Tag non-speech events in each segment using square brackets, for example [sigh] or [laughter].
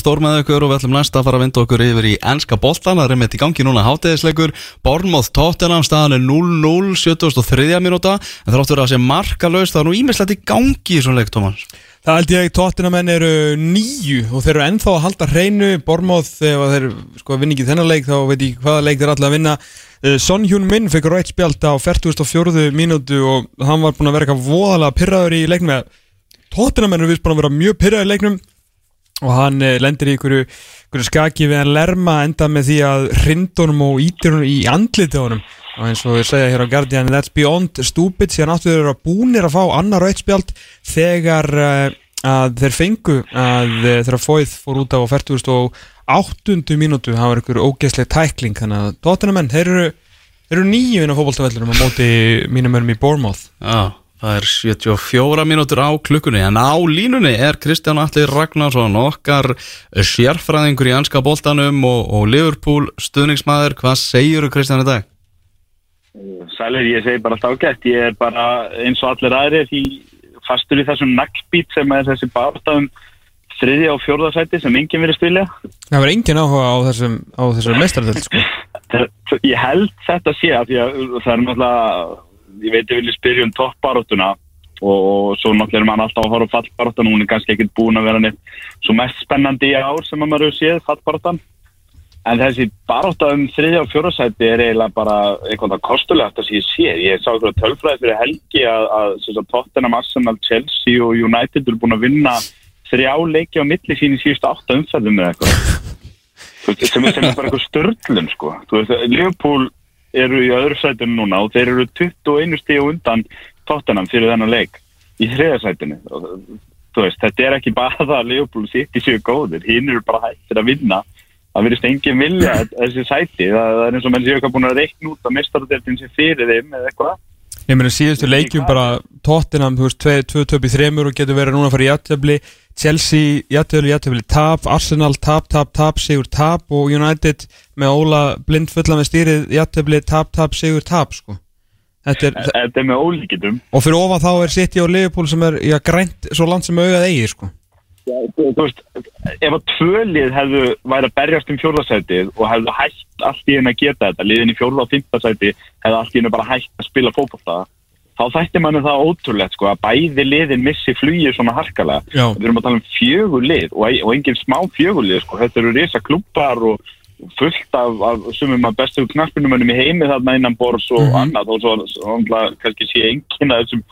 Stór með ykkur og við ætlum næst að fara að vinda okkur yfir í ennska boltan Það er með í gangi núna hátegisleikur Bornmoth Tottenham staðan er 0-0 73. minúta En þráttur að það sé markalöst Það er nú ímislegt í gangi í svona leik Tómas. Það held ég að tóttinamenn eru nýju og þeir eru ennþá að halda hreinu. Bormóð þegar þeir sko vinni ekki þennan leik þá veit ég hvaða leik þeir alltaf að vinna. Uh, Son Hjún Minn fikk rætt spjált á 44. mínútu og hann var búin að vera eitthvað voðalega pyrraður í leiknum. Með tóttinamenn eru vist búin að vera mjög pyrraður í leiknum og hann uh, lendir í einhverju, einhverju skaki við að lerma enda með því að hrindunum og ítirunum í andliti á honum. Og eins og við segja hér á Guardian that's beyond stupid síðan áttu þeir að búnir að fá annar rauðspjald þegar uh, að þeir fengu að uh, þeirra fóið fór út á 40 og 8. mínútu. Það var einhver ógeðsleg tækling þannig að tóttunamenn, þeir eru, eru nýju inn á fókbaltavellurum á móti mínum önum í Bournemouth. Já, það er 74 mínútur á klukkunni en á línunni er Kristján Allir Ragnarsson okkar sérfræðingur í anska boltanum og, og Liverpool stuðningsmaður, hvað segir þú Kristján í dag? Sælir, ég segi bara alltaf ágætt, ég er bara eins og allir aðrir í fastur í þessum naglbít sem er þessi barndagum þriðja og fjórðarsæti sem enginn verið stilja. Það var enginn áhuga á þessum, á þessum mestardöld, sko. [laughs] Ég held þetta sé að það er náttúrulega, ég veit ég vilja spyrja um toppbaróttuna og svo náttúrulega er mann alltaf að horfa fallbaróttuna, hún er kannski ekkert búin að vera neitt svo mest spennandi í ár sem maður hefur séð fallbaróttan. En þessi baróta um þriðja og fjórasæti er eiginlega bara eitthvað kostulegt að ég sé. Ég sá eitthvað tölfræði fyrir helgi að, að, að Tottenham, Arsenal, Chelsea og United eru búin að vinna þrjá leiki á milli sín í síðustu átta umfæðum eða eitthvað. sem, sem er bara eitthvað störtlun sko. Liverpool eru í öðru sætinu núna og þeir eru 21 stíu undan Tottenham fyrir þennan leik í þriðja sætinu. Veist, þetta er ekki bara það [laughs] að Liverpool sitt í síðu góðir. Hinn eru bara hættir að vinna það verðist engin vilja þessi sæti, það, er eins og menn séu eitthvað búin að reikna út að mistardeltin sé fyrir þeim eða eitthvað Ég meina síðustu leikjum bara Tottenham, þú veist, 2 töp í þremur og getur verið núna að fara í jættöfli Chelsea, jættöfli, jættöfli, tap. Arsenal, tap, tap, tap, sigur, tap. Og United með Óla blind fulla með stýrið, jættöfli, tap, tap, sigur, tap sko. Þetta er, Þetta er með ólíkitum Og fyrir ofan þá er City og Liverpool sem er, já, grænt svo land sem auðað eigi sko þú, veist, ef að tvölið hefðu væri að berjast um fjórðarsætið og hefðu hægt allt í henni að geta þetta, liðin í fjórða og fymtasæti hefðu allt í henni bara hægt að spila fókbalta, þá þætti manni það ótrúlegt sko að bæði liðin missi flugið svona harkalega. Já. Við erum að tala um fjögur lið og, og engin smá fjögur lið sko, þetta eru risa klubbar og fullt af, af sumum að bestu knaspinumönnum í heimi þarna innan bors og mm -hmm. annað og svo, kannski sé enginn að þessum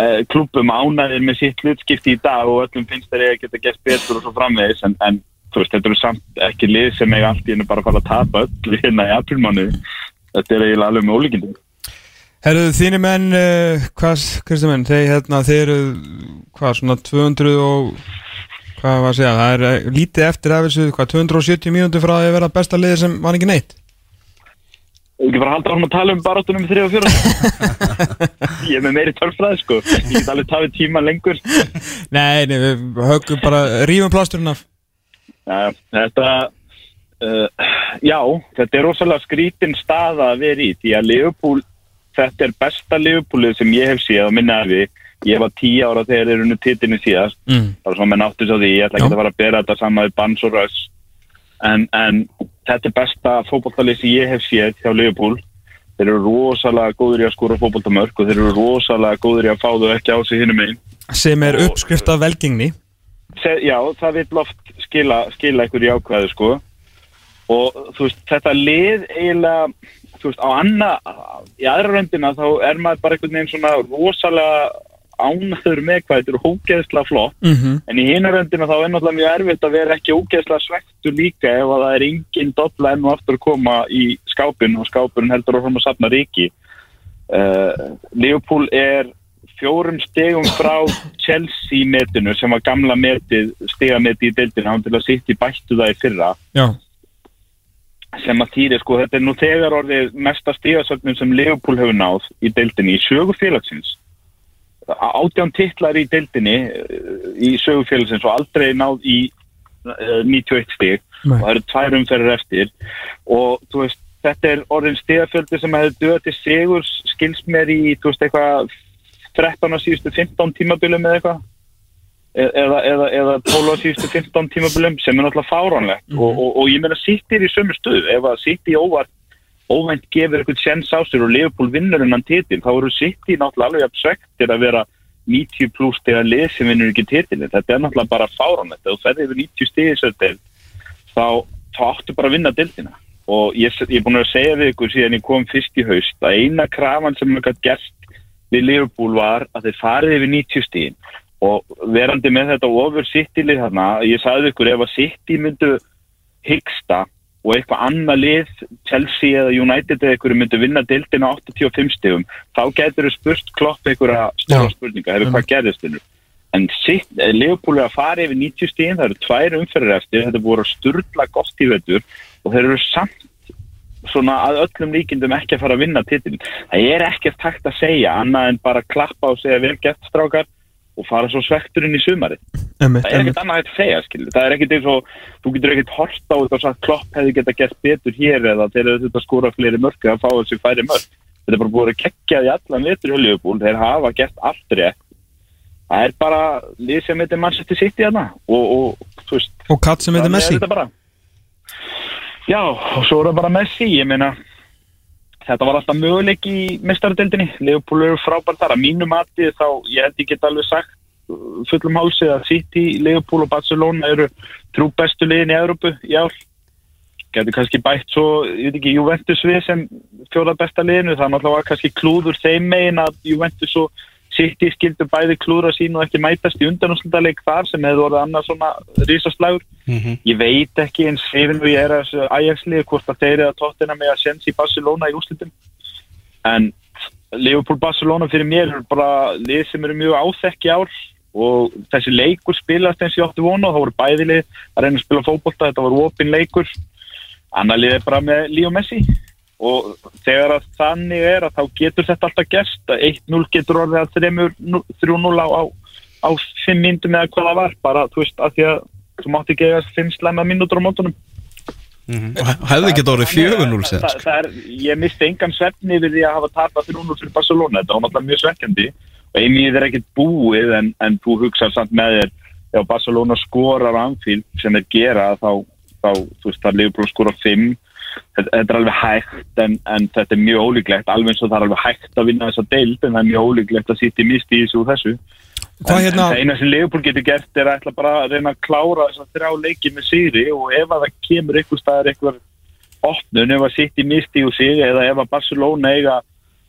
uh, klubum ánæðir með sitt hlutskipti í dag og öllum finnst þeir að geta gert betur og svo framvegis en, en þú veist, þetta eru samt ekki lið sem eiga allt í hennu bara að fara að tapa öll [laughs] hérna í aprilmánu þetta er eiginlega alveg með ólíkindum. Herruðu þínir menn uh, hvað, Kristi menn, þeir, hérna, þeir eru hvað, svona 200 og hvað var að segja, það er uh, lítið eftir af þessu, hvað, 270 mínúti frá að vera besta liði sem var ekki neitt Ég var að halda árum að tala um barátunum í 3 og 4 [laughs] Ég er með meiri tölfræði sko. Ég get alveg tafið tíma lengur. Nei, nei, við höfum bara rífum plásturinn af. Ja, Þetta uh, Já, þetta er rosalega skrítin stað að vera í Því að Liverpool Þetta er besta Liverpoolið sem ég hef séð á minna erfi Ég var 10 ára þegar þeir eru nú tittinni síðast. Mm. Það var svona með náttus á því Ég ætla ekki að fara að bera þetta saman við Bans og Röss en, en þetta er besta fókbaltalið sem ég hef séð hjá Liverpool. Þeir eru rosalega góður í að skóra fókbaltamörk og þeir eru rosalega góður í að fá þau ekki á sig hinnum einn sem er uppskrift af velgengni. Já, það vil oft skila, skila einhverju ákvæðu sko. Og þú veist, þetta lið eiginlega, þú veist, á anna í aðra röndina þá er maður bara einhvern veginn svona rosalega ánæður með hvað þetta er hógeðslega flott. Mm -hmm. en í hinaröndina þá er náttúrulega mjög erfitt að vera ekki hógeðslega svektu líka ef að það er engin dolla enn og aftur að koma í skápin og skápurinn heldur áfram að sapna ríki uh, Leopold er fjórum stegum frá Chelsea metinu sem var gamla metið stegameti í deildina hann til að sitt í bættu það í fyrra. Já. sem að týri sko þetta er nú þegar orðið mesta stegasögnum sem Leopold hefur náð í deildinni í sögu félagsins átján titlar í deildinni í sögufélagsins og aldrei náð í uh, 91 stig. Nei. og það eru tvær umferðir eftir. Og þú veist, þetta er orðin stigafjöldi sem hefur döðið til sigur skils mér í, þú veist, eitthvað 13 á síðustu 15 tímabilum eða eitthvað. E- eða, eða, eða 12 á síðustu 15 tímabilum sem er náttúrulega fáránlegt. Og, og, og ég meina er í sömu stuð ef að City óvart óvænt gefur eitthvað sens á sér og Liverpool vinnur hennan titil þá eru City náttúrulega alveg absvektir að vera 90 pluss að lið sem vinnur ekki titilin þetta er náttúrulega bara fáránlegt. Ef þú ferði yfir 90 stíði svo til þá, þá áttu bara að vinna dildina og ég, ég er búin að segja við ykkur síðan ég kom fyrst í haust að eina krafan sem hefur gætt gert við Liverpool var að þeir farið yfir 90 stíðin og verandi með þetta ofur City-lið þarna, ég sagði ykkur ef að City myndu hyggsta og eitthvað annað lið, Chelsea eða United eða einhverju myndu vinna dildina 85 stíðum, þá getur þau spurt klopp einhverja stóra spurninga, hefur hvað gerðist þennur en sitt, eh, Leopold er að fara yfir 90 stíðin, það eru tvær umferðir eftir þetta búið að sturla gott í vetur og þeir eru samt svona að öllum líkindum ekki að fara að vinna titil það er ekkert takt að segja annað en bara klappa og segja vel gett strákar og fara svo svekturinn í sumari Einmitt, það er ekkert annað að segja skilur. það er ekkert eins og, þú getur ekkert hort á þetta og sagt klopp hefði geta gert betur hér eða þeir eru þetta að skora fleiri mörg eða fá þessi færi mörg þetta er bara búið að kekja því allan vetur í Liverpool. Þeir hafa gert allt rétt. Það er bara lið sem heitir Manchester City hérna og, og Og katt sem heitir Messi. já, og svo er það bara Messi ég meina þetta var alltaf möguleik í mestaradeldinni Liverpool eru frábært þar. Að mínu mati þá ég held ég get alveg sagt uh, fullum hálsi að City, Liverpool og Barcelona eru trú bestu liðin í Európu í ár. Getur kannski bætt svo, ég veit ekki, Juventus við sem fjóða besta liðinu, það náttúrulega var kannski klúður þeim megin að Juventus og City skildu bæði klúðra sín og ekki mætast í undanúslundaleik þar sem hefði orðið annað svona rísaslægur ég veit ekki eins og ég er að Ajax-lið hvort að þeir eru að tóttina með að senda í Barcelona í úrslitum en Liverpool-Barcelona fyrir mér er bara lið sem eru mjög áþekki ár og þessi leikur spilast eins og ég átti vona og það voru bæði lið að reyna að spila fótbolta, þetta voru opin leikur. Annar lið er bara með Leo Messi og þegar að þannig er að þá getur þetta alltaf gerst að 1-0 getur orðið að 3-0 á, á, á 5 myndum eða hvað það var. Bara, þú veist, að því að þú mátti ekki eiga 5 slæma mínútur á mótunum. Og hefði ekki orðið 4-0 það, það, það er, ég misti engan svefni yfir því að hafa tapað 3-0 fyrir Barcelona. Þetta var náttúrulega mjög svekkjandi. Og einnig er ekkert búið en, en þú hugsa samt með þér ef Barcelona skorar anfíld sem þeir gera þá, þá þú veist það er Liverpool skora 5 þetta, er alveg hægt en, en þetta er mjög ólíklegt alveg eins og það er alveg hægt að vinna þessa deild en það er mjög ólíklegt að sitja misti í þessu og þessu. Hvað en, hérna en það eina sem Leopold getur gert er að bara að reyna að klára þess að þrjá leiki með sigri og ef að það kemur einhver staðar einhver opnun ef að sitt í misti og sig eða ef að Barcelona eiga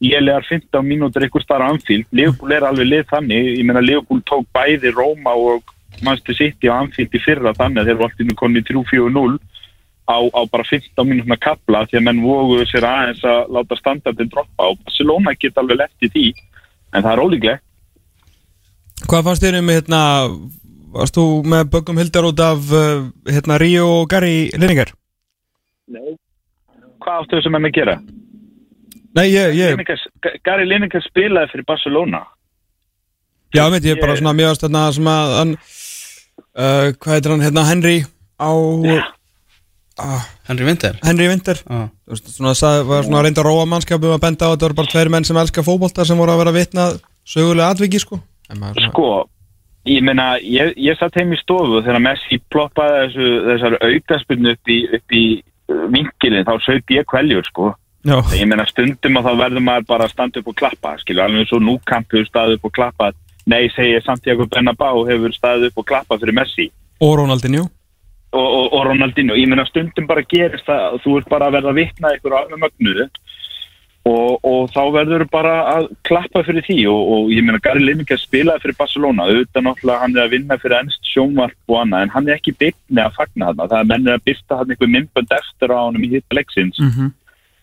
lélegar 15 mínútur einhver staðar anfíld Leopold er alveg lið þannig. Ég meina Leopold tók bæði Róma og Manchester City á anfíld í fyrra þannig að þeir eru alltaf konni 3-4-0 á, á bara 15 mínútna kapla því að menn voguðu sér aðeins að láta standardin droppa og Barcelona geta alveg lett í því en það er ólíklegt Hvað fannst þér um hérna Varst þú með böggum hildar út af uh, hérna Ríó og Gary Lineker? Nei. Hvað áttu þessum menn að gera? Nei, ég, ég Lineker, Gary Lineker spilaði fyrir Barcelona Já, veit ég, bara Ég- svona mjög aðstæðna sem að hann uh, Hvað heitir hann hérna Henry á uh, Henry Winter? Henry Winter. Ah. Þú veist, svona, sað, var svona að reynda að róa mannskapum að benda á að þetta voru bara tveir menn sem elska fótbolta sem voru að vera vitna sögulega atviki sko. En maður svona- Sko, ég meina ég, ég satt heim í stofu þegar Messi ploppaði þessu, þessar aukaspunni upp í, upp í vinkilin þá saup ég kveljur sko. Já, ég meina stundum og þá verður maður bara að standa upp og klappa skilju, alveg eins og núkamp hefur staðið upp og klappa nei, segir Santiago Bernabau hefur staðið upp og klappa fyrir Messi. Og Ronaldinho og, og, og Ronaldinho, ég meina stundum bara gerist það að þú ert bara að verða að vitna ykkur alveg mögnuðu og, og þá verður bara að klappa fyrir því og, ég meina Gary Lineker spilaði fyrir Barcelona, auðvitað náttúrulega hann er að vinna fyrir ennst sjónvarp og annað en hann er ekki byggni að fagna þarna, það er mennir að byrsta hann einhver myndbönd eftir á honum í hitta leiksins. Mm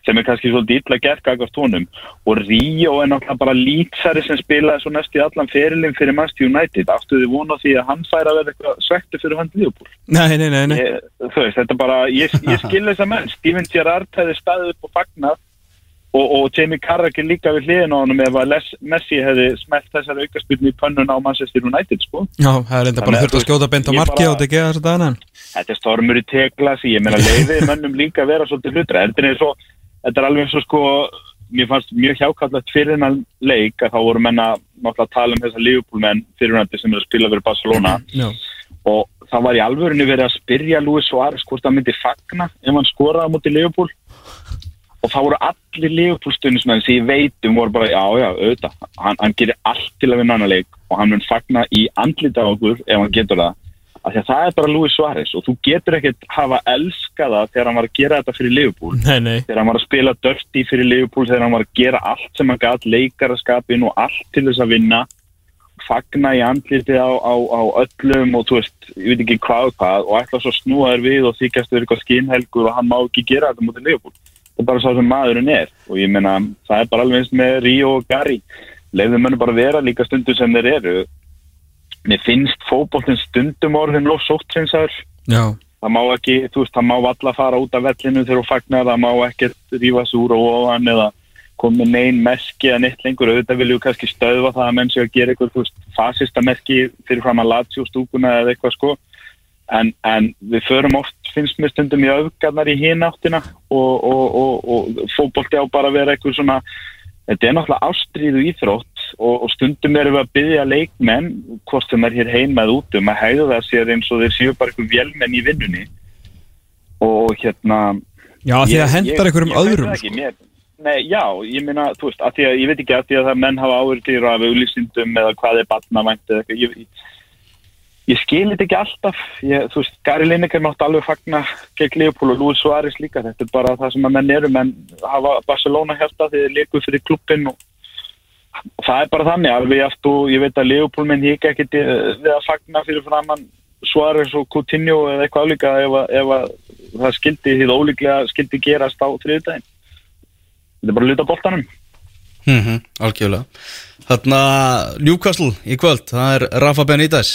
sem er kannski svolítið illa gert gagast honum. Og Ríó er náttúrulega bara lýtsari sem spilaði svo næst í allan ferilinn fyrir Manchester United, þið vona því að hann fær að vera eitthvað svektu fyrir hann Liverpool? Nei, nei, nei, nei. ég, þú veist, þetta er bara, ég, ég skil þess að menn. Steven Gerrard hefði staðið upp og fagnað og, og Jamie Carragher líka við hliðin á honum ef að Les, Messi hefði smelt þessar aukaspilni í pönnun á Manchester United sko. Já, það er enda bara þurft að skjóta beint á marki og þetta þetta er stormur í teglasi, ég meina leiðið mönnum líka vera svolítið hlutra þetta er, eins og, þetta er alveg eins og sko mér fannst mjög hjákallegt fyrir hennar leik að þá voru menna náttúrulega að tala um þessa Liverpool menn fyrir hennar sem er að spila fyrir Barcelona. Já, og það var í alvörinu verið að spyrja Luis Suárez hvort hann myndi fagna ef hann skoraði móti Liverpool. Og það voru allir Liverpool stundismenn sem ég veit um voru bara, já, já, auðvitað hann, hann gerir allt til að vinna annar leik og hann mun fagna í andlita okkur ef hann getur það því að það er bara Luis Suárez og þú getur ekkert hafa elskað það þegar hann var að gera þetta fyrir Liverpool. Nei, nei. Þegar hann var að spila dörti fyrir Liverpool þegar hann var að gera allt sem hann gæt leikaraskapin og allt til þess að vinna fagna í andlitið á, á, á öllum og þú veist, ég veit ekki hvað og hvað og ætla svo að snúa þér við og þykjast þér eitthvað skinnhelgur og hann má ekki gera þetta mútið Liverpool. Það er bara svo sem maðurinn er. Og ég meina, það er bara alveg eins með Ríó og Gary. Leiðum henni bara vera líka stundum sem þeir eru mér finnst fótboltinn stundum orðin Já, það má ekki, þú veist, það má alla fara út af vellinu þegar þú fagnar, það má ekkert rífa sig úr og ofan eða komið neyn merki eða neitt lengur. Auðvitað viljum við kannski stöðva það að menn sé að gera eitthvað, þú veist, fasista merki fyrir fram að latsi og stúkuna eða eitthvað sko. En, en við förum oft finnst mér stundum í öfgarnar í hináttina og, og, og, og fótbolti á bara að vera eitthvað svona þetta er náttúrulega ástríðu íþrótt og, og stundum erum við að byggja leikmenn hvort sem er hér heima eða útum að hægða það sér eins og þeir séu bara eitthvað vélmenn í vinnunni og hérna já því að hendar einhverjum öðrum ekki, sko. mér, Nei, já, ég meina, þú veist, að því að ég veit ekki að því að það menn hafa áhverjir af auglýsindum eða hvað er batnavænt eða eitthvað, ég, ég, ég skil þetta ekki alltaf, ég, þú veist, Gary Lineker mátt alveg fagna gegn Leopold og Luis Suárez líka, þetta er bara það sem að menn eru, menn hafa Barcelona hérta þegar þeir leiku fyrir klubbin og það er bara þannig, alveg aftur, og ég veit að Leopold menn hík ekki við að fagna fyrir framann Suárez og Coutinho eða eitthvað álíka ef, að- ef að það skildi, því ólíklega skildi gerast á þriðdægin þetta er bara að luta boltanum. Mm Algjörlega. Þarna Newcastle í kvöld Það er Rafa Benítez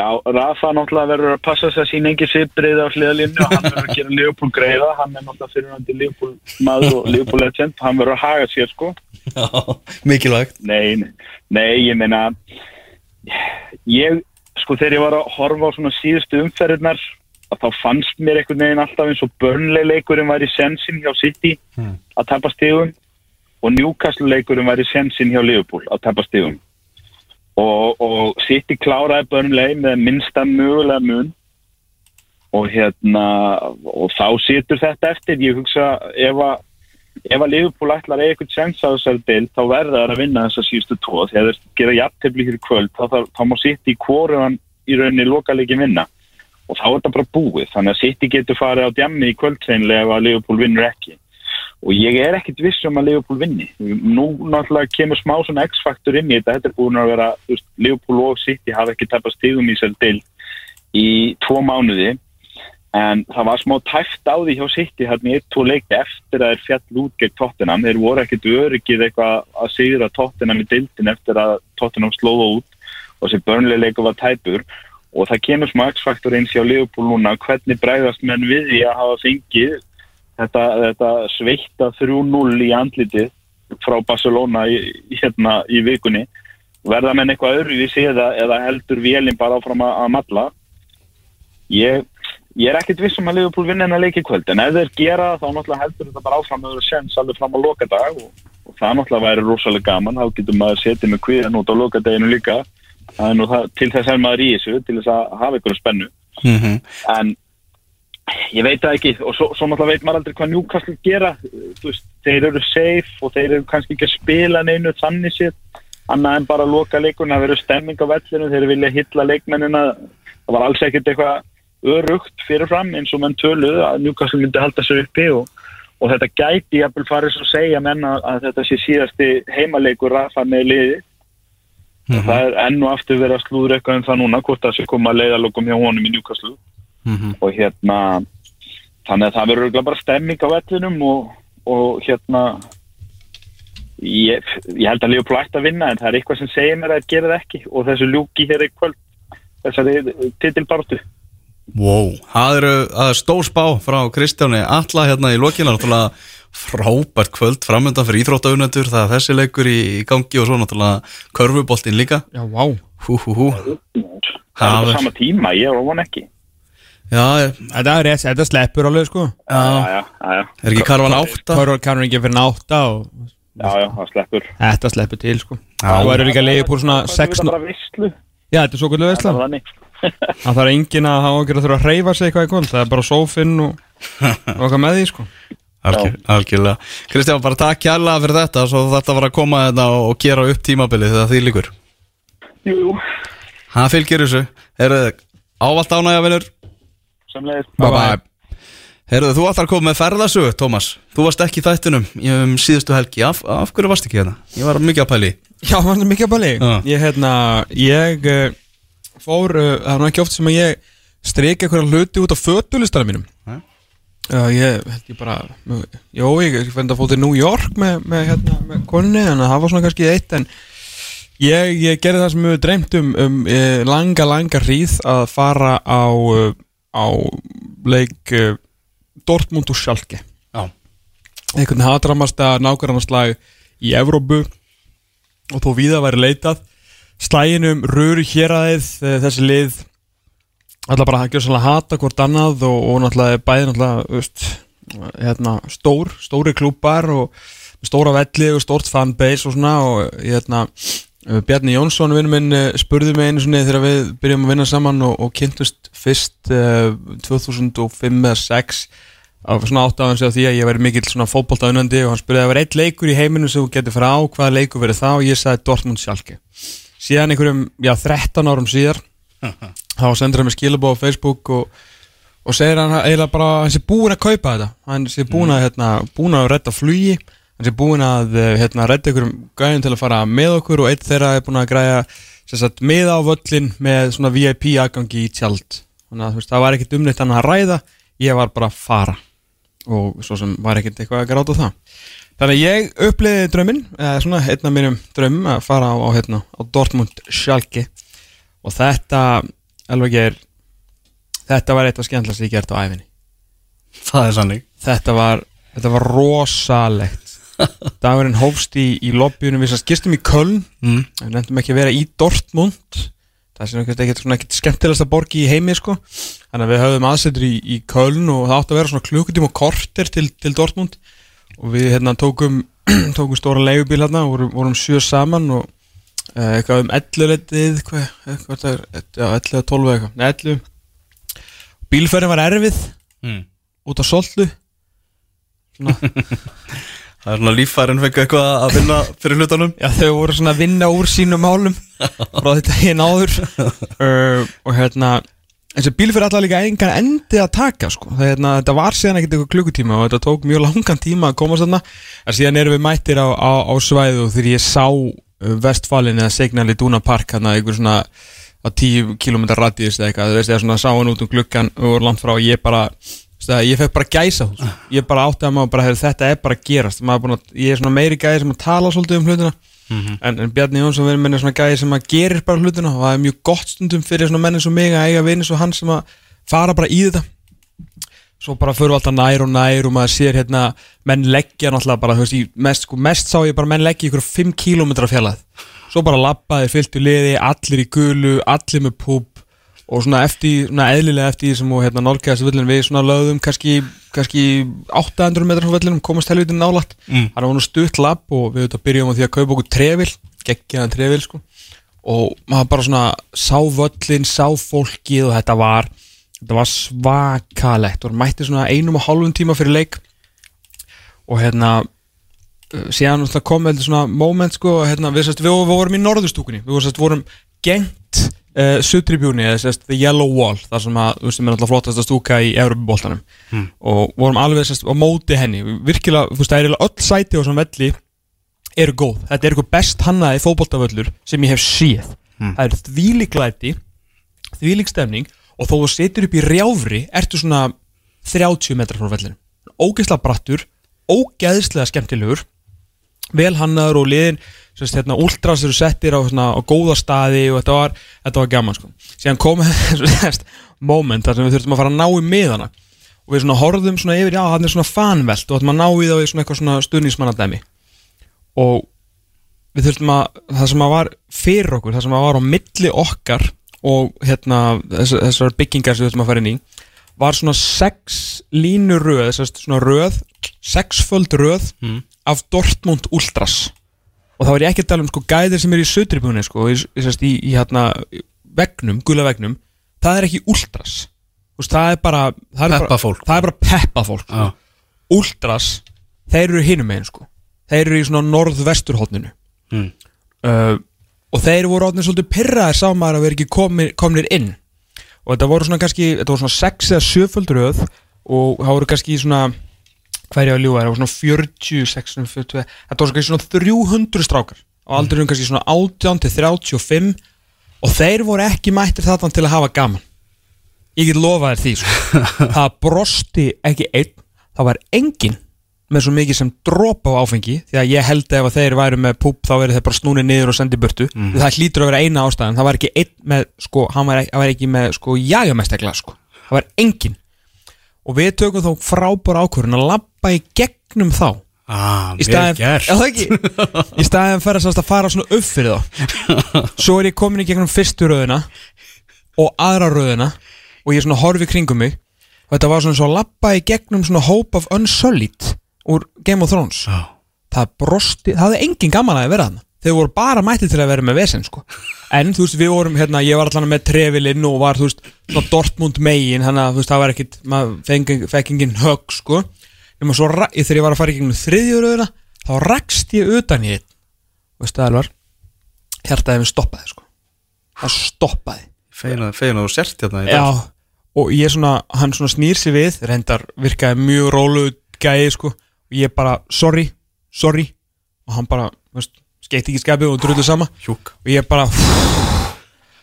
Já, Rafa náttúrulega verður að passa þess að sína engi sviprið á hliðalínu og hann verður að gera Leopold greiða, hann er náttúrulega fyrirvændi Leopold maður og Leopold legend, hann verður að haga sér sko. Já, mikilvægt. Nei, nei, ég meina ég, sko þegar ég var að horfa á svona síðustu umferðirnar að þá fannst mér einhvern veginn alltaf eins og Burnley leikurinn var í sensin hjá City að tapa stigum og Newcastle leikurinn var í sensin hjá Liverpool að tapa stigum og, og City kláraði Burnley með minnsta mögulega mun. Og hérna og þá situr þetta eftir. Ég hugsa ef að ef að Liverpool ætlar að eitthvað sens á þessari deild þá verða það að vinna þessa síðustu tvo. Þegar þeir gera jafntefli hér í kvöld þá, þá, þá má City kóruðan í rauninni lokaleikin vinna. Og þá er þetta bara búið. Þannig að City getur farið á djammi í kvöldtreinlega ef að Liverpool vinnur ekki og ég er ekkit viss um að Liverpool vinni. Nú náttúrulega kemur smá svona X-faktor inn í þetta, þetta er búin að vera Liverpool og City hafa ekki tapast stigum í sér deild í tvo mánuði. En það var smá tæft á því hjá City hérna í tvo leiki eftir að þeir fjall út gegn Tottenham, þeir voru ekkit öryggið eitthvað að sigra Tottenham í deildin eftir að Tottenham slóða út og þessi Burnley leiku var tæpur. Og það kemur smá X-faktor eins hjá Liverpool núna, hvernig bregðast menn við því að hafa fengið þetta, þetta sveita 3-0 í andlitið frá Barcelona í, hérna í vikunni. Verða menn eitthvað öðruvísi eða, eða heldur vélinn bara áfram að, að matla ég, ég er ekkit viss um að Liverpool vinna en að leiki kvöld en ef þeir gera þá náttúrulega heldur þetta bara áfram með það sens alveg fram á lokadag og, og það náttúrulega væri rosalega gaman. Þá getur maður setið með kviðan út á lokadaginu líka. Það er nú það, til þess er maður í þessu til þess að hafa ykkur spennu. Mm en ég veit það ekki. Og svo, svo náttúrulega veit maður aldrei hvað Newcastle gera. Veist, þeir eru safe og þeir eru kannski ekki að spila neinu þannig sér annað en bara að loka leikurinn það verður stemming á vellinu, þeir vilja hitla leikmennina, það var alls ekkert eitthvað örugt fyrirfram eins og menn töluð að Newcastle myndi halda sér uppi og, og þetta gæti jafnvel farið svo að segja menn að, þetta sé síðasti heimaleikur Rafa með liði. Mhm. það er enn og aftur verið að slúður eitthvað um það núna hvort það sé koma að leiðalokum hjá honum í Newcastle -hmm. og hérna þannig að það verður bara stemming á vellinum og, og hérna ég, ég held að Leopold ætti að vinna en það er eitthvað sem segir mér að það gerir það ekki og þessu ljúki hér í kvöld þessari titilbartu Wow, það eru er stór spá frá Kristjáni Alla hérna í lokina náttúrulega frábært kvöld framöndan fyrir íþróttaunendur það er þessi leikur í, í gangi og svo náttúrulega körfuboltinn líka. Já, vá. Hú hú hú. Það er Það á er- sama tíma, ég var von ekki Já, er, Þetta er rétt, þetta sleppur alveg sko. Já, já, já, já, er ekki Karvan átta? Kannur ekki fyrir nátta og já, já, það sleppur. Þetta sleppur til sko. Já. Það verður líka leiði úr svona 6 Það er bara visslu Já, þetta er svo kvöldu veistla Þannig. [laughs] Það þarf enginn að hafa okkur að þurfa að hreyfa sig eitthvað í kvöld. Það er bara sófinn og, og eitthvað með því sko. Algjör, algjörlega. Kristján, bara takk kærlega fyrir þetta Svo þetta var að koma þetta og, og gera upp tímabilið þegar því líkur Jú, jú, Það vinnur samlegis Bye bye. Herðu, þú ætlar að koma með ferðasögu, Tómas Þú varst ekki í þættinum í um síðustu helgi Af, af hverju varst ekki hérna? Ég var mikið að pæli Já, það er mikið að Já. Ég, hérna, ég uh, fór, uh, það er nú ekki oft sem að ég streiki eitthvað hluti út á fötulistanum mínum Nei. Já, ég held ég bara Jó, ég, ég fændi að fóta í New York með, með, hérna, með konni En það var svona kannski eitt En ég, ég gerði það sem við dreymt um Um eh, langa, langa hríð Að fara á, uh, á leik uh, Dortmund og Schalke. Einhvern hatramasta nákvæmarslag í Evrópu. Og þó víða væri leitað slæginum röru héræðið þessi lið alltaf bara að gera svolítið hata hvort annað og, og náttúrulega bæði náttúrulega veist, hérna, stór, stóri klúpar og stóra velli og stórt fanbase og svona og hérna Bjarni Jónsson, vinnu minn, eh, spurði mig einu sinni þegar við byrjum að vinna saman og, og kynntust fyrst uh, 2005 eða 6 af svona átt á hans af því að ég væri mikill svona fótboltaunandi og hann spurði að það var eitt leikur í heiminum sem þú getur fara á, hvaða leikur verið það og ég sagði Dortmund Schalke. Síðan einhverjum, já 13 árum síðar þá sendur hann mig skilabóð á Facebook og, og segir hann eiginlega bara, hann sé búinn að kaupa þetta. Hann sé búinn að, hérna, búinn að redda flugi hann sé búinn að eh, hérna, redda einhverjum gæðin til að fara með okkur og eitt þeirra er búinn að græja sagt, með á völlin með svona VIP aðgangi í tjald. Þannig að veist, það var ekkert umnýtt hann að ræða ég var bara að fara. Og svo sem var ekkert eitthvað að gráta það. Þannig að ég uppliði drauminn eða svona einn af mínum draumum að fara á, á, hérna, á Dortmund Schalke. Og þetta alveg er þetta var eitthvað skemmtilega sem ég gert á æfinni það er sannig þetta var, þetta var rosalegt dagurinn hófst í, í lobbyunum við sannst gistum í Köln. Mm. við nefndum ekki að vera í Dortmund. Það er ekkert, svona ekkert skemmtilegasta borgi í heimi sko. Þannig að við höfðum aðsetur í, í Köln og það átti að vera svona klukkutíma og korter til, til Dortmund. Og við hérna tókum [clears throat] tókum stóra leigubíl hérna og vorum, vorum sjö saman og uh, eitthvað um 11 letið hvað, eitthvað er, já, 11 að 12 eitthvað, nei 11 bílferðin var erfið. Mm. út á soltu svona [laughs] Það er svona líffærin fengu eitthvað að vinna fyrir hlutunum. Já, þau voru svona að vinna úr sínum málum frá þetta hinn áður. [laughs] Uh, og hérna eins og bíl fyrir allar líka engan endi að taka sko. það, hérna, þetta var síðan ekkert eitthvað klukkutíma og þetta tók mjög langan tíma að komast þarna. En síðan erum við mættir á, á, á svæðu og þegar ég sá uh, vestfalin eða Signal í Duna Park hérna einhver svona á 10 km radíðis eða eitthvað, þú veist, eða svona sá hann út um gluggan og langt frá og ég bara ég fekk bara gæsa hús. Ég bara átti að maður bara hefur þetta er bara að gerast. Er að, ég er svona meiri gæði sem að tala svolítið um hlutina. En, en Bjarni Jónsson verður menni svona gæði sem að gerir bara hlutina og það er mjög gott stundum fyrir svona menni svo mig að eiga vinni svo hann sem að fara bara í þetta. Svo bara fyrir alltaf nær og nær og maður sér hérna menn leggja náttúrulega bara veist, mest, sko, mest sá ég bara menn leggja ykkur 5 km fjallað svo bara labbaði, fylgtu liði, allir í gulu allir með púp og svona eftir, svona eðlilega eftir því sem og hérna nálgæðast völlin við svona lögðum kannski, kannski 800 metrar frá völlinum komast helvitin nálægt. Mm. það var nú stutt lapp og við auðvitað byrjum á því að kaupa okkur trefil, geggjaðan trefil sko. Og maður bara svona sá völlin, sá fólkið og þetta var, þetta var svakalegt. Og mætti svona einum og hálfum tíma fyrir leik. Og hérna uh, síðan kom heldur svona moment sko, hérna, við, sest, við, við vorum í norðustúkunni við vorum, sest, vorum gengt uh, sutribjúni, eða sest, the yellow wall þar sem að, sem er náttúrulega flottast að stúka í Európa-bóltanum og vorum alveg sest, á móti henni, virkilega, þú veist, það er öll sæti á svona velli eru góð, þetta er eitthvað best hannaði fótboltavöllur sem ég hef séð. Það er þvílík glæti þvílík stemning og þó þú setur upp í rjáfri ertu svona 30 metrar frá vellinu ógeðslega brattur, ógeðslega skemmtilegur vel hannaður og liðin sérst, hérna, ultras eru settir á, hérna, á góða staði og þetta var, þetta var gaman sko. síðan kom [laughs] þessi moment þar sem við þurftum að fara að ná í miðana. Og við svona horfðum svona yfir, já hann er svona fanvelt og þetta maður ná í það í svona eitthvað svona stuðnismannadæmi og við þurftum að, það sem að var fyrir okkur, það sem að var á milli okkar og hérna þess, þessar byggingar sem við þurftum að fara inn í var svona sex línu röð sérst, svona röð, sexföld röð af Dortmund Ultras og þá er ég ekki að tala um sko gæðir sem er í sötribúni sko, í, í, í, í hérna vegnum, gula vegnum það er ekki Ultras veist, það er bara það er bara- Peppafólk. það er bara peppafólk Já. Ultras, þeir eru hinum megin sko. þeir eru í svona norðvesturhóttninu Mm. uh, og þeir voru átnir svolítið pyrraðir sá maður að vera ekki komir, komnir inn og þetta voru svona kannski þetta voru svona 6 eða 7 föld röð og það voru kannski svona hvað er ég að ljúga, það voru svona 40 6, 40, þetta voru kannski svona 300 strákar á aldrinum kannski svona 18 til 35 og þeir voru ekki mættir þarna til að hafa gaman. Ég get lofað þér því sko. [laughs] það brosti ekki einn það var enginn með svo mikið sem dropa á áfengi því að ég held ef að þeir væru með púp þá verður þeir bara snúni niður og sendi burtu. Það hlýtur að vera eina ástæðan. Það var ekki einn með sko, hann var, ekki- var ekki með sko jagamestegla sko. Það var enginn og við tökum þá frábæra ákvörðun að labba í gegnum þá. Ah, í staðin, gert. Já, það ekki? Í staðin fyrir að fara svona upp fyrir þá. [laughs] Svo er ég komin í gegnum fyrstu röðina og aðra röðina og ég svona horfi kringum mig. Og þetta var svona svo að lappa í gegnum svona Hope of Unsullied úr Game of Thrones. Já. það brosti, það hafði engin gaman að vera þannig þeir voru bara mættið til að vera með vesen sko. en þú veist við vorum hérna ég var allan með trefilinn og var þú veist svona Dortmund megin þannig að þú veist það var ekkit maður fengi- fekk engin högg sko. Nema svo þegar ég var að fara í gegnum þriðjuröðuna þá rakst ég utan í og veist það alvar hjartaði mér stoppaði sko. Það stoppaði. Að þú sért hérna í dag. Já, og ég svona, hann svona snýr sig við reyndar virkaði mjög rólu gæði sko, og ég bara, sorry sorry, og hann bara veist, skeitt ekki skapið og drullu sama Hjúk. Og ég bara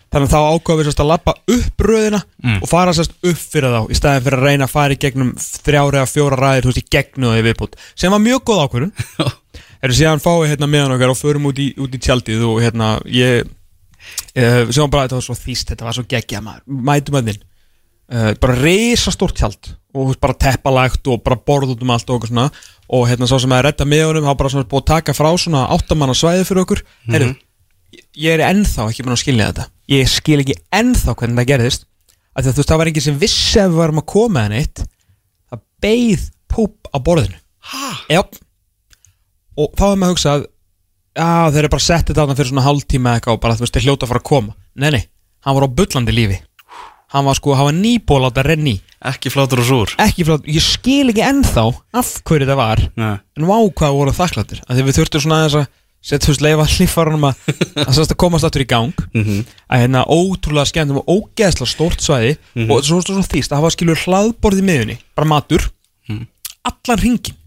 þannig að þá ákvaðum við sérst að lappa upp röðina og fara sérst upp fyrir þá í staðin fyrir að reyna að fara í gegnum þrjára eða fjóra ræðir, þú veist, í gegnum það í viðbútt sem var mjög góð ákvörðun. [laughs] Erum síðan fáið hérna meðan okkar og förum út í, út í tjaldið og hérna ég uh, sem var bara, þetta var svo þýst, þetta var svo geggja maður. Mætum að þinn uh, bara risastórt tjald og þú veist, bara teppalagt og bara borð út um allt og okkur svona. Og hérna svo sem að redda með honum þá bara svona búið að taka frá svona áttamanna svæði fyrir okkur. Mm Heyrðu, ég er ennþá ekki búin að skilja þetta. Ég skil ekki ennþá hvernig það gerðist. Að þú veist það var enginn sem vissi að við varum að koma en eitt. Það beið púp á borðinu. Og þá hefur maður hugsað að þeir eru bara settið þarna fyrir svona hálftíma eitthvað og bara þú veist þeir hljóta að fara að koma. Nei nei, hann var á bullandi lífi hann var sko, hann var nýból á þetta renni Ekki flátur og súr. Ekki frá, ég skil ekki ennþá af hverju það var Nei. en vá hvað voru þakklættir. Að því við þurftum svona aðeins að setja veist leifa hlýfarunum að [laughs] að, að komast aftur í gang. Mhm. að hérna ótrúlega skemmtum og ógeðslega stórt svæði og svo svona þýst að hafa skilur hlaðborð í miðunni bara matur allan ringin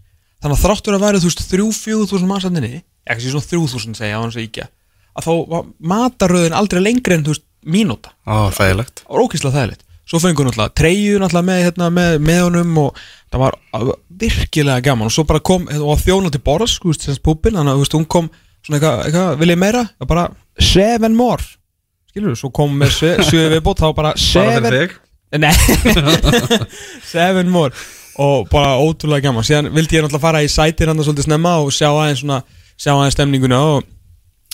þannig að þráttur að væri þú veist þrjú, fjögur þúsund mannsætninni ekki svona þrjú þúsund segja að að þá var mataröðin aldrei lengri en þú veist mínúta. Á, þægilegt. Það var ógeðslega þægilegt. Svo fengur náttúrulega treyju náttúrulega með, hérna, með, með honum og það var uh, virkilega gaman. Og svo bara kom og þjóna til borðs, veist, þessi púpin þannig að hún kom svona eitthvað, eitthvað vil ég meira? og bara seven more. Skilur þú, svo kom með sjö sjö viðbót þá bara Bara seven fyrir þig? Nei. [laughs] Seven more. Og bara ótrúlega gaman. Síðan vildi ég náttúrulega fara í sætir hann svolítið snemma Og sjá aðeins svona Sjá aðeins stemninguna Og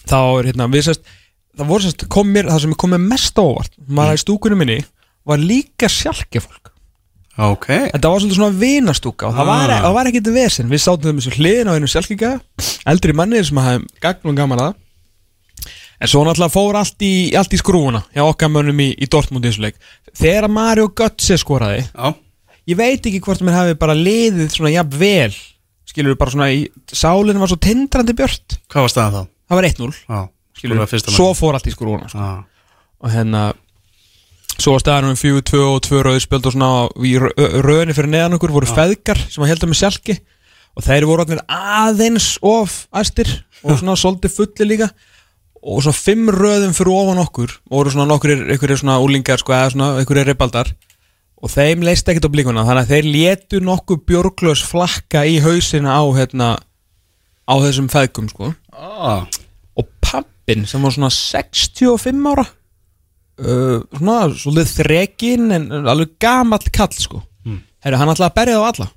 þá er hérna Við sérst Það voru sérst kom mér Það sem kom mér mest á óvart Maður í stúkunum minni Var líka sjálkefólk Ok. Þetta var svolítið svona vinastúka Og það var, Ah. var ekkert vesen. Við sátum þeim þessu hliðin á einu sjálkika Eldri mannir sem hafði gagn og gaman að En svo náttúrulega fór allt í, allt í skrúuna hjá okkar mönnum í, í Dortmund í þessu leik. Þegar Mario Götze skoraði Já. Ég veit ekki hvort mér hafi bara liðið svona jafn vel. Skilur við bara svona í Sálinn var svo tindrandi björt. Hvað var staðan þá? Það var 1-0 Já Skilur Svo fór allt í skrúuna sko. Já Og hérna Svo var staðanum um 4-2 og 2 rauðspjöld og svona Í rö- röðinni fyrir neðan okkur voru feðgar Sem að heldur með sjálki Og þeir voru orðnir aðeins of æstir Og svona svolítið fulli líka. Og svona fimm röðum fyrir ofan okkur voru svona nokkur einhverjir svona úlingar sko, eða svona einhverjir reypaldar og þeim leist ekkert á blíkuna þannig að þeir létu nokkuð björglös flakka í hausina á hérna á þessum feðgum sko. Ah. og pappin sem var svona 65 ára. Uh, svona svolítið þrekinn en alveg gamall kall sko. Mm. Heru, hann ætlaði að berja þá alla.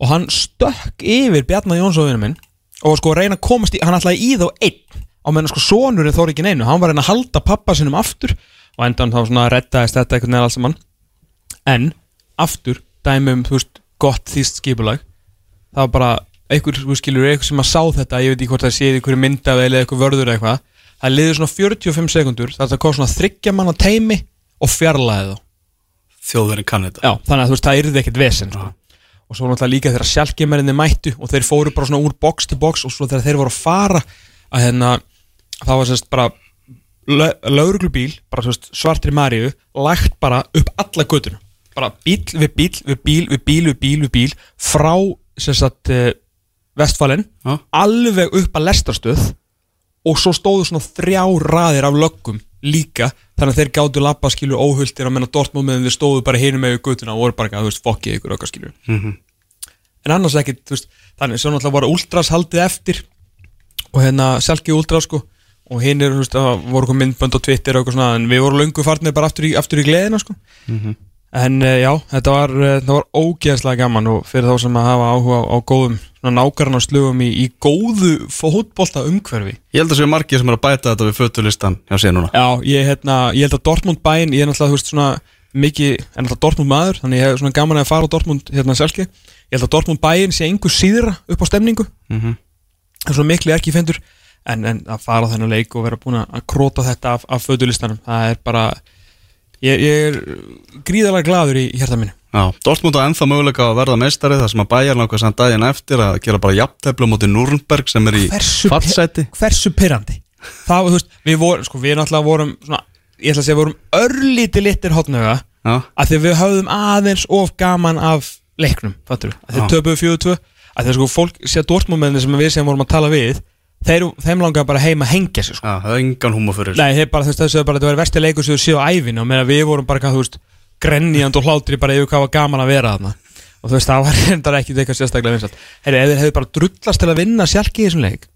Og hann stökk yfir Bjarnar Jónsóðinu minn og sko reyna að komast í hann ætlaði í þá einn. Á meðan sko sonurinn þóri ekki neinu. Hann var reyna að halda pappa sinum aftur. Og endan þá svona reddaðist þetta einhvern veginn alls saman. En aftur dæmi um, þú veist, gott þýst skipulag það var bara einhver, þú skilur, einhver sem að sá þetta ég veit ekki hvort það séð einhverju myndaf eða einhver vörður eða eitthvað, það liður svona 45 sekundur það er að koma svona þryggja manna teimi og fjarlæði þá. Þjóðverðin kann þetta. Já, þannig að þú veist, það yrði ekkert vesen sko. og svo náttúrulega líka þegar sjálfgeimerinni mættu og þeir fóru bara svona úr box til box og svo þegar þeir voru að fara að hérna, það var sérst bara lauruglubíl, bara sérst svartri Maríu, lægt bara upp alla göttuna, bara bíl við bíl við bíl við bíl við bíl við bíl frá sérst að vestfalinn, Já. alveg upp að lestarstöð og svo stóðu svona þrjá raðir af löggum líka þannig að þeir gáttu lappa skilur óhulltir að menna Dortmund meðan þeir stóðu bara hinum með gutuna og voru bara ekki að þú veist fokkið ykkur okkar skilur. En annars ekkit þú veist, þannig sem náttúrulega voru Ultras haldið eftir og hérna Selki Ultras sko og hinn er, þú veist, það voru komið myndbönd á Twitter og eitthvað svona en við vorum löngu farnir bara aftur í, aftur í gleðina sko. En uh, já, þetta var, þetta var ógeðslega gaman og fyrir þá sem að hafa áhuga á, á góðum nákvæmna slugum í, í góðu fótbolta umhverfi Ég held að séu margir sem er að bæta þetta við fötulistan hjá sér núna Já, ég, hérna, ég held að Dortmund bæinn, ég er náttúrulega, veist, svona mikið, er náttúrulega Dortmund maður, þannig ég hef svona gaman að fara á Dortmund, hérna, selski. Ég held að Dortmund bæinn sé einhver síðra upp á stemningu, Mhm. það er svona miklu ekki fendur, en, en að fara á þennan leik og vera búin að króta þetta af, af fötulistanum, það er bara, ég, ég er gríðalega gladur í, í hjarta minni. Já, Dortmund á ennþá möguleika að verða meistari þar sem að bæjar náttúrulega samt daginn eftir að gera bara jafnteflu mútið Nürnberg sem er í fallseti hversu pyrrandi? Það, þú veist, við vorum, sko, við náttúrulega vorum, svona, ég ætla að segja, vorum örlítið littir hotnöga, Já, að því að við höfðum aðeins of gaman af leiknum, fattur við, að þeir töpuðu fjögur tvö að því að sko fólk sé að dórtmómenni sem við sem vorum að tala við þeir, þeim langar bara heim að hengja sig sko. já, það er engan húma fyrir. Nei, þeir bara, veist, þessu er bara, þetta var vesti leikur sem þú séu á ævinu og meðan við vorum bara, þú veist, grenjand og hlátri bara yfir hvað var gaman að vera þarna. Og þú veist, það var [laughs] reyndar ekki eitthvað sérstaklega vinsalt Heyri, ef þeir hefðu bara drullast til að vinna sjálki í þessum leik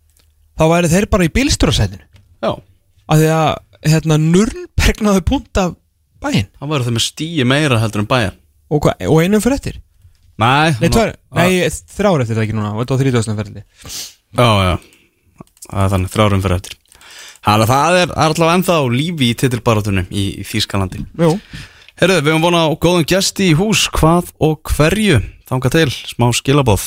þá væri þeir bara í bílstjórasætinu Já, af því að, hérna, Nürnberg náðu punkt af bæinn. Það verður þeim með stíi meira heldur en bæjar og, hva, og einum fyrir eftir? Nei, Nei, tvær, nei, þrjár eftir það ekki núna? Og þetta var 30. ferli? Já, já, það er þannig þrjárum fyrir eftir. Þannig að það er, allavega ennþá lífi í titilbarátunum í, í Þýskalandi. Jú Herðu, við höfum vonað á góðum gesti í hús, hvað og hverju? Þanga til, smá skilabóð